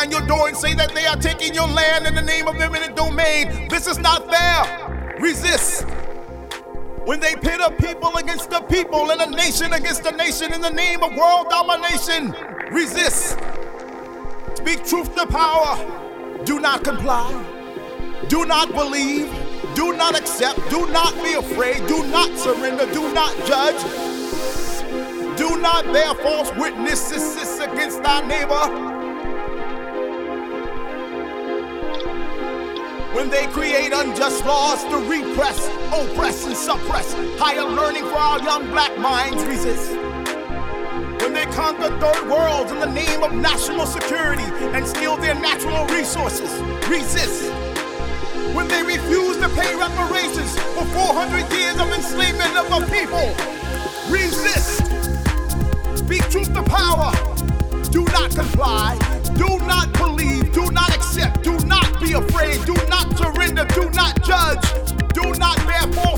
down your door and say that they are taking your land in the name of eminent domain, this is not fair. Resist. When they pit a people against the people and a nation against a nation in the name of world domination, resist. Speak truth to power. Do not comply. Do not believe. Do not accept. Do not be afraid. Do not surrender. Do not judge. Do not bear false witnesses against thy neighbor. Unjust laws to repress, oppress, and suppress higher learning for our young black minds, resist. When they conquer third worlds in the name of national security and steal their natural resources, resist. When they refuse to pay reparations for 400 years of enslavement of a people, resist. Speak truth to power. Do not comply. Do not believe. Do not accept. Do not be afraid. Do not surrender. Do not judge. Do not bear false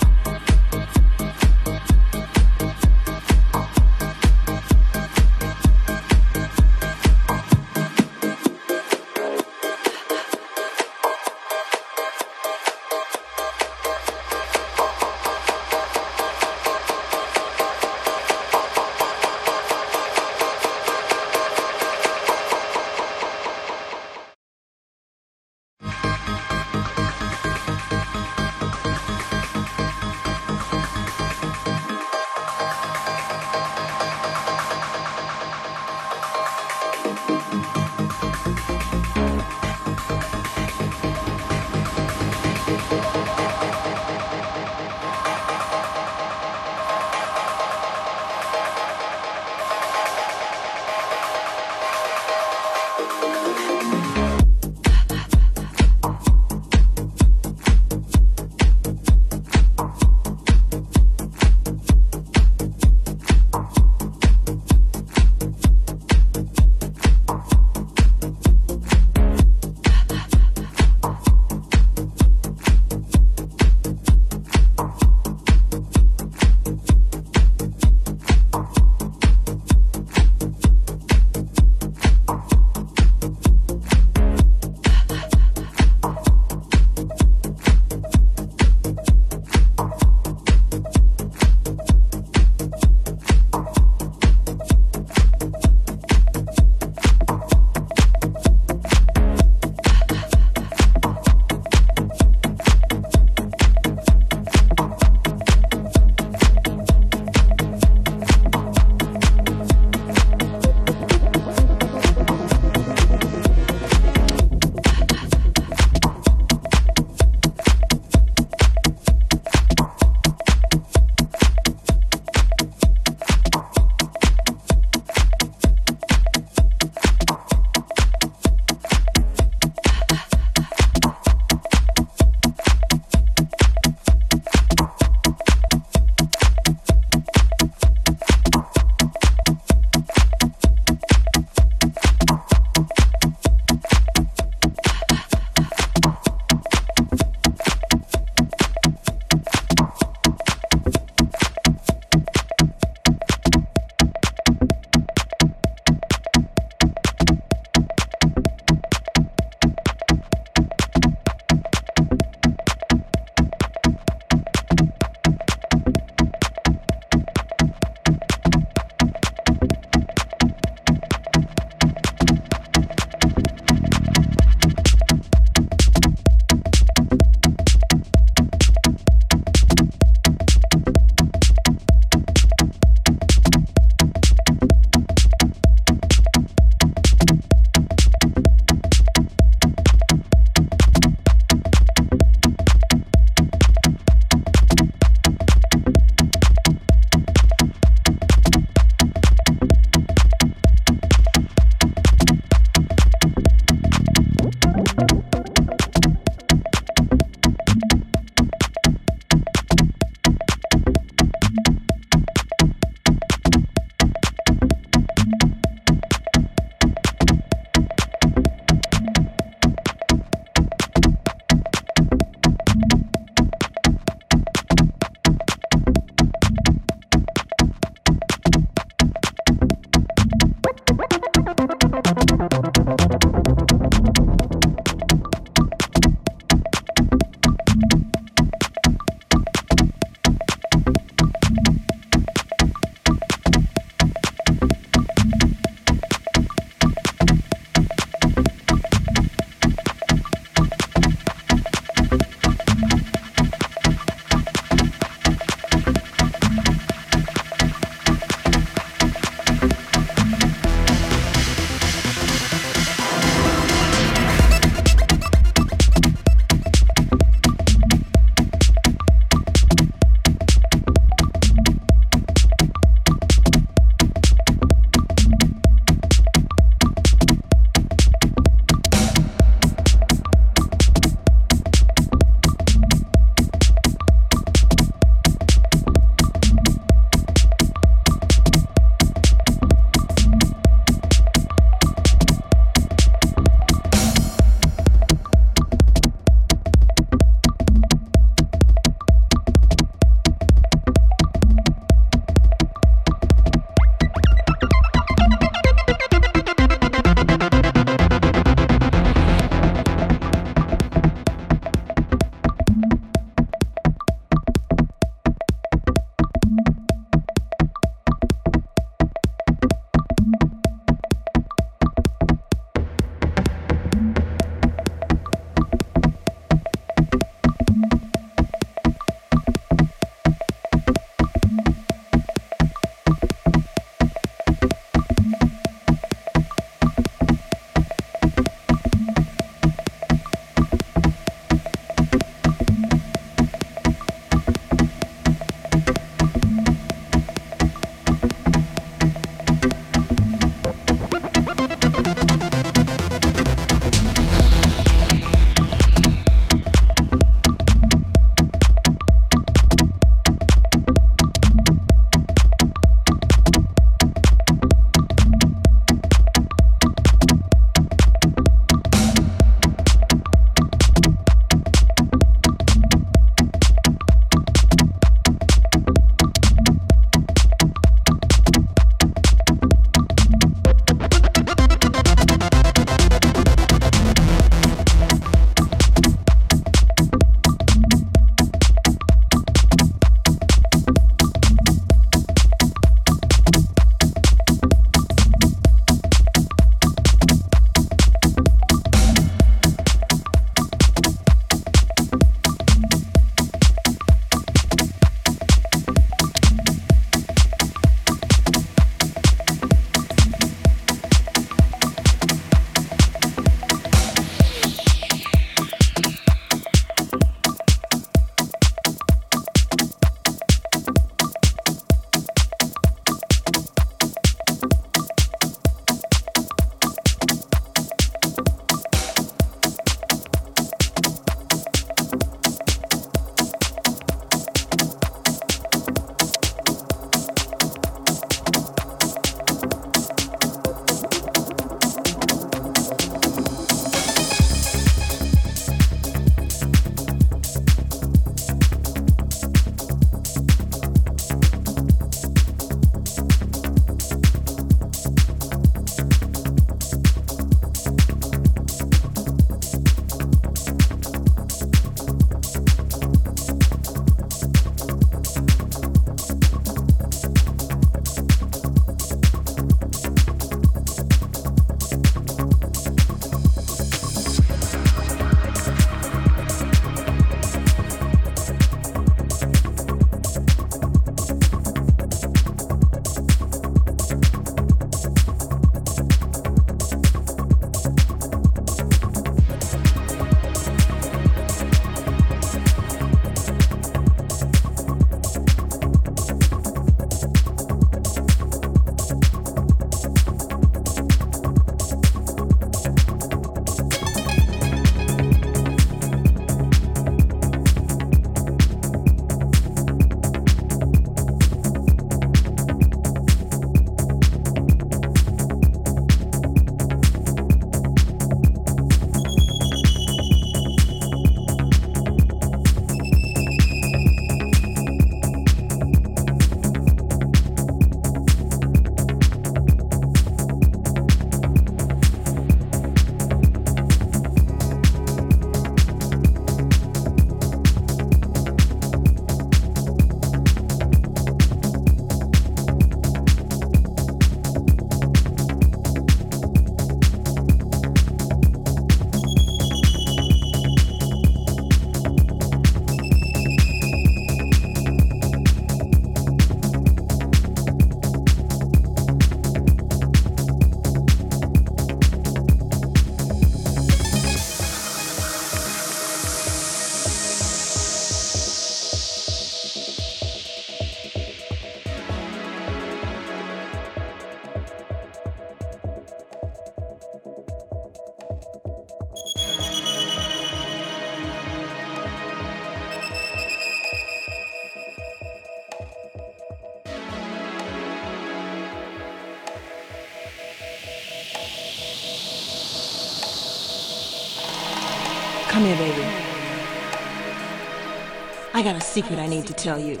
I got a secret I need to tell you.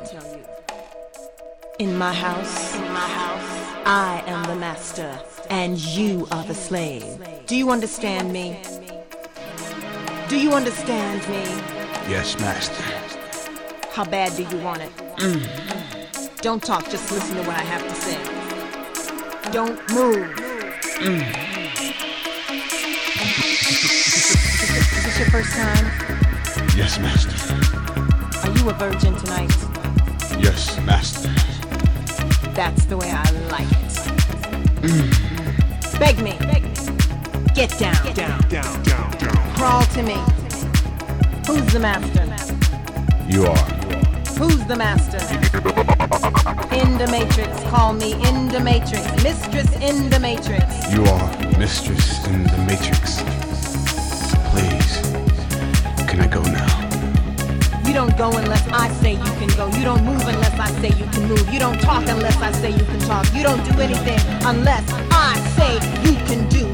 In my house, in my house, I am the master, and you are the slave. Do you understand me? Do you understand me? Yes, master. How bad do you want it? Mm. Don't talk, just listen to what I have to say. Don't move. Mm. Is this your first time? Yes, master. Are you a virgin tonight? Yes, master. That's the way I like it. Mm. Beg me. Beg me. Get down. Get down, down, down, down. Crawl to me. Who's the master? You are. Who's the master? In the matrix. Call me in the matrix. Mistress in the matrix. You are mistress in the matrix. Please, can I go now? You don't go unless I say you can go. You don't move unless I say you can move. You don't talk unless I say you can talk. You don't do anything unless I say you can do.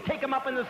Take them up in the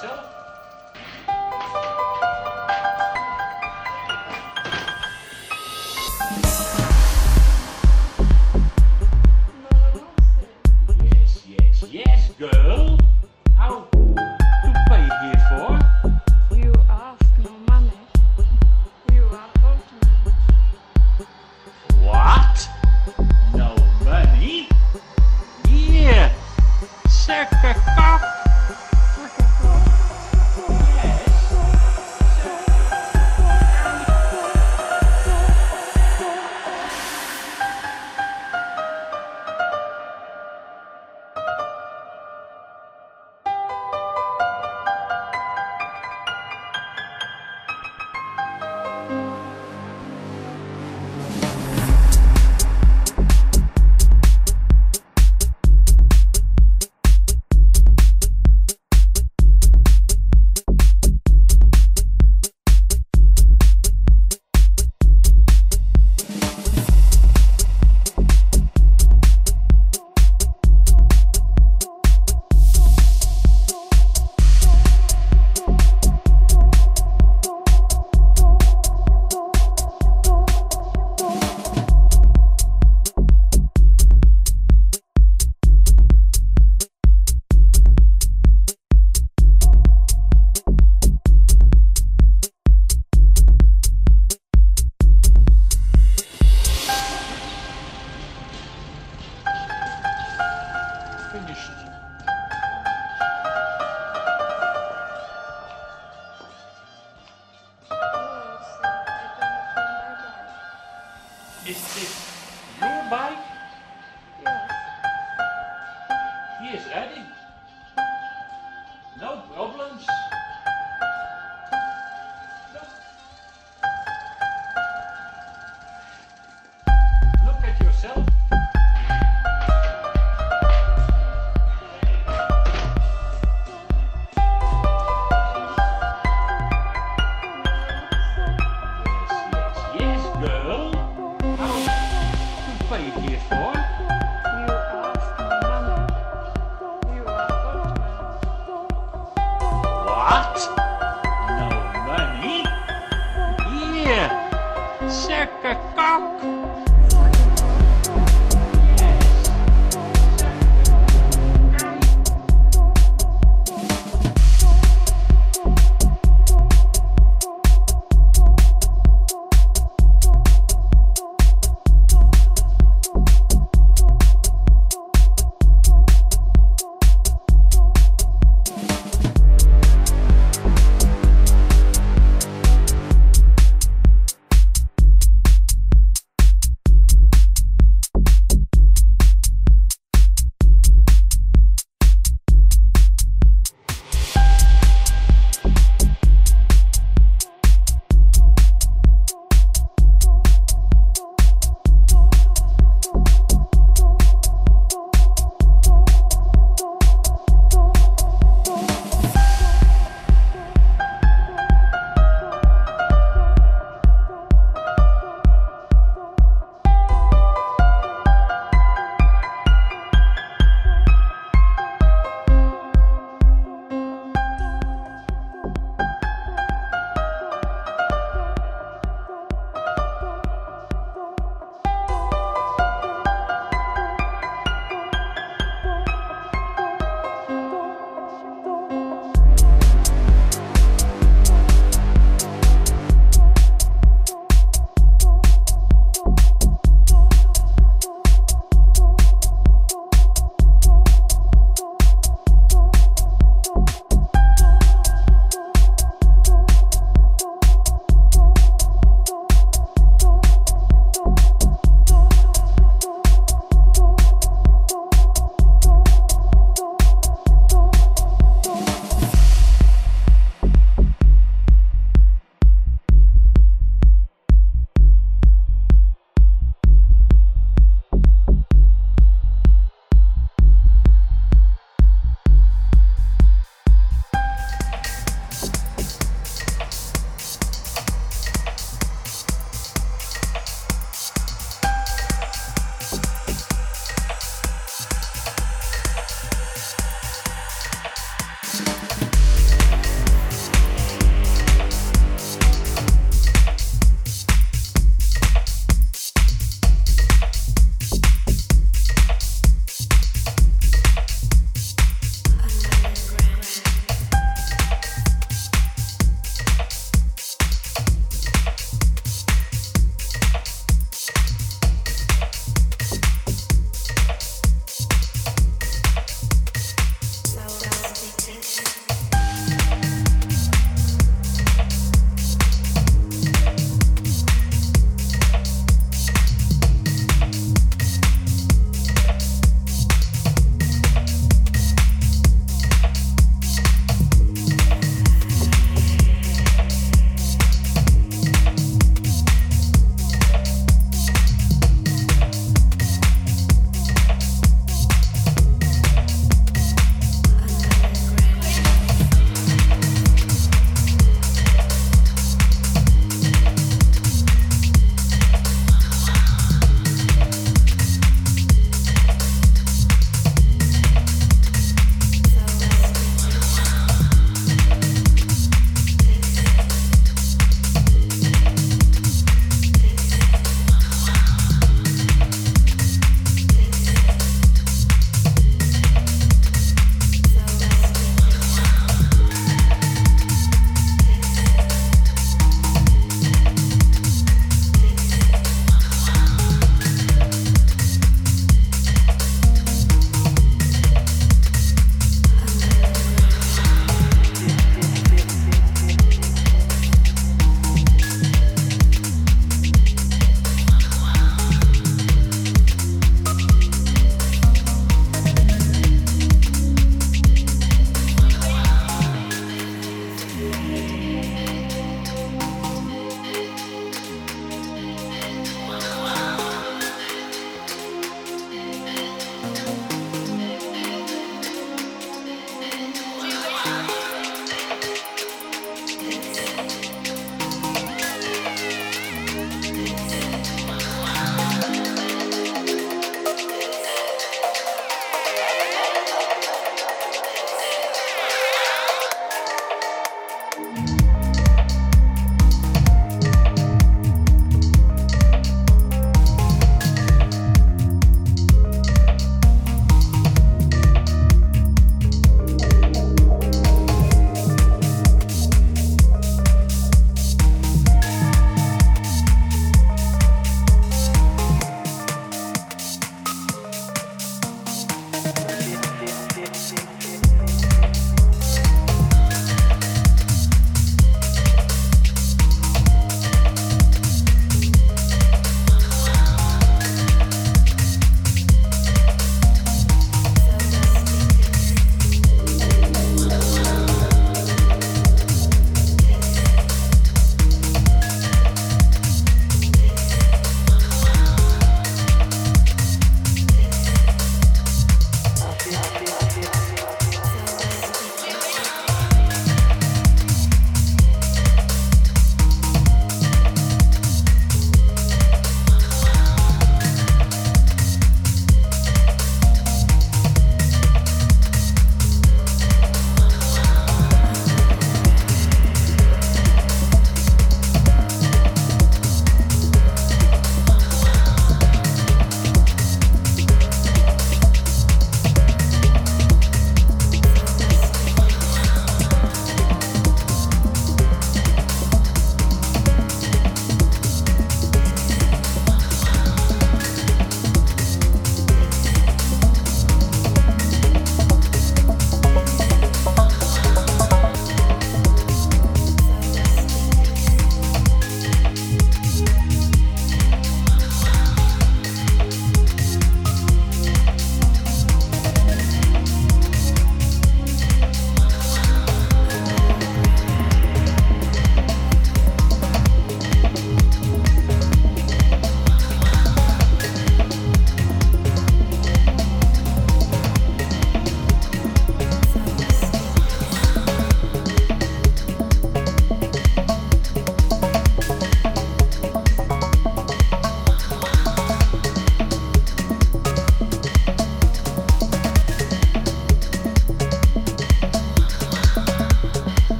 그렇죠?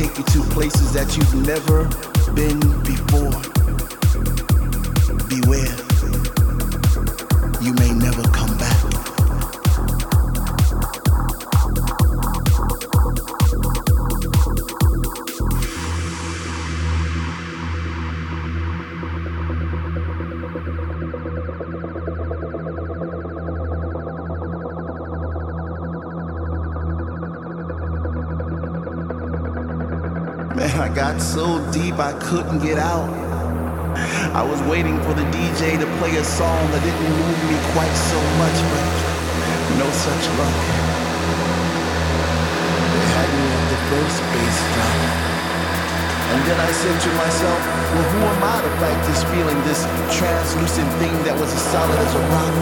Take you to places that you've never couldn't get out. I was waiting for the DJ to play a song that didn't move me quite so much, but no such luck. They had me the first bass drop. And then I said to myself, well, who am I to fight this feeling, this translucent thing that was as solid as a rock?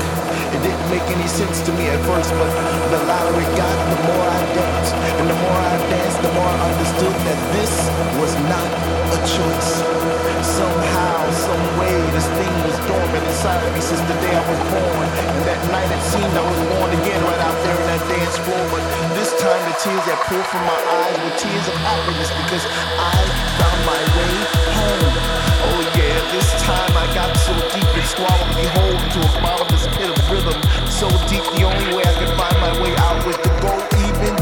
It didn't make any sense to me at first, but the louder it got, the more I danced. And the more I danced, the more I understood that this was not a choice. Somehow, some way, this thing was dormant inside of me since the day I was born. And that night it seemed I was born again right out there in that dance floor. But this time the tears that poured from my eyes were tears of happiness because I found my way home. Oh yeah, this time I got so deep and swallowed behold into a bottomless pit of rhythm. So deep the only way I could find my way out was to go even